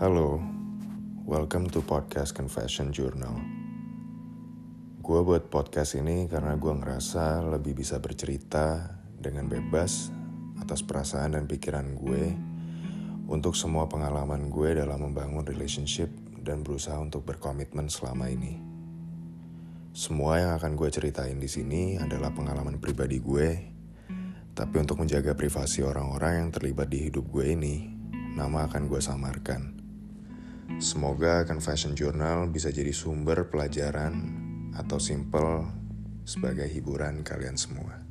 Halo, welcome to podcast Confession Journal. Gue buat podcast ini karena gue ngerasa lebih bisa bercerita dengan bebas atas perasaan dan pikiran gue untuk semua pengalaman gue dalam membangun relationship dan berusaha untuk berkomitmen selama ini. Semua yang akan gue ceritain di sini adalah pengalaman pribadi gue, tapi untuk menjaga privasi orang-orang yang terlibat di hidup gue ini, nama akan gue samarkan. Semoga Confession Journal bisa jadi sumber pelajaran atau simple sebagai hiburan kalian semua.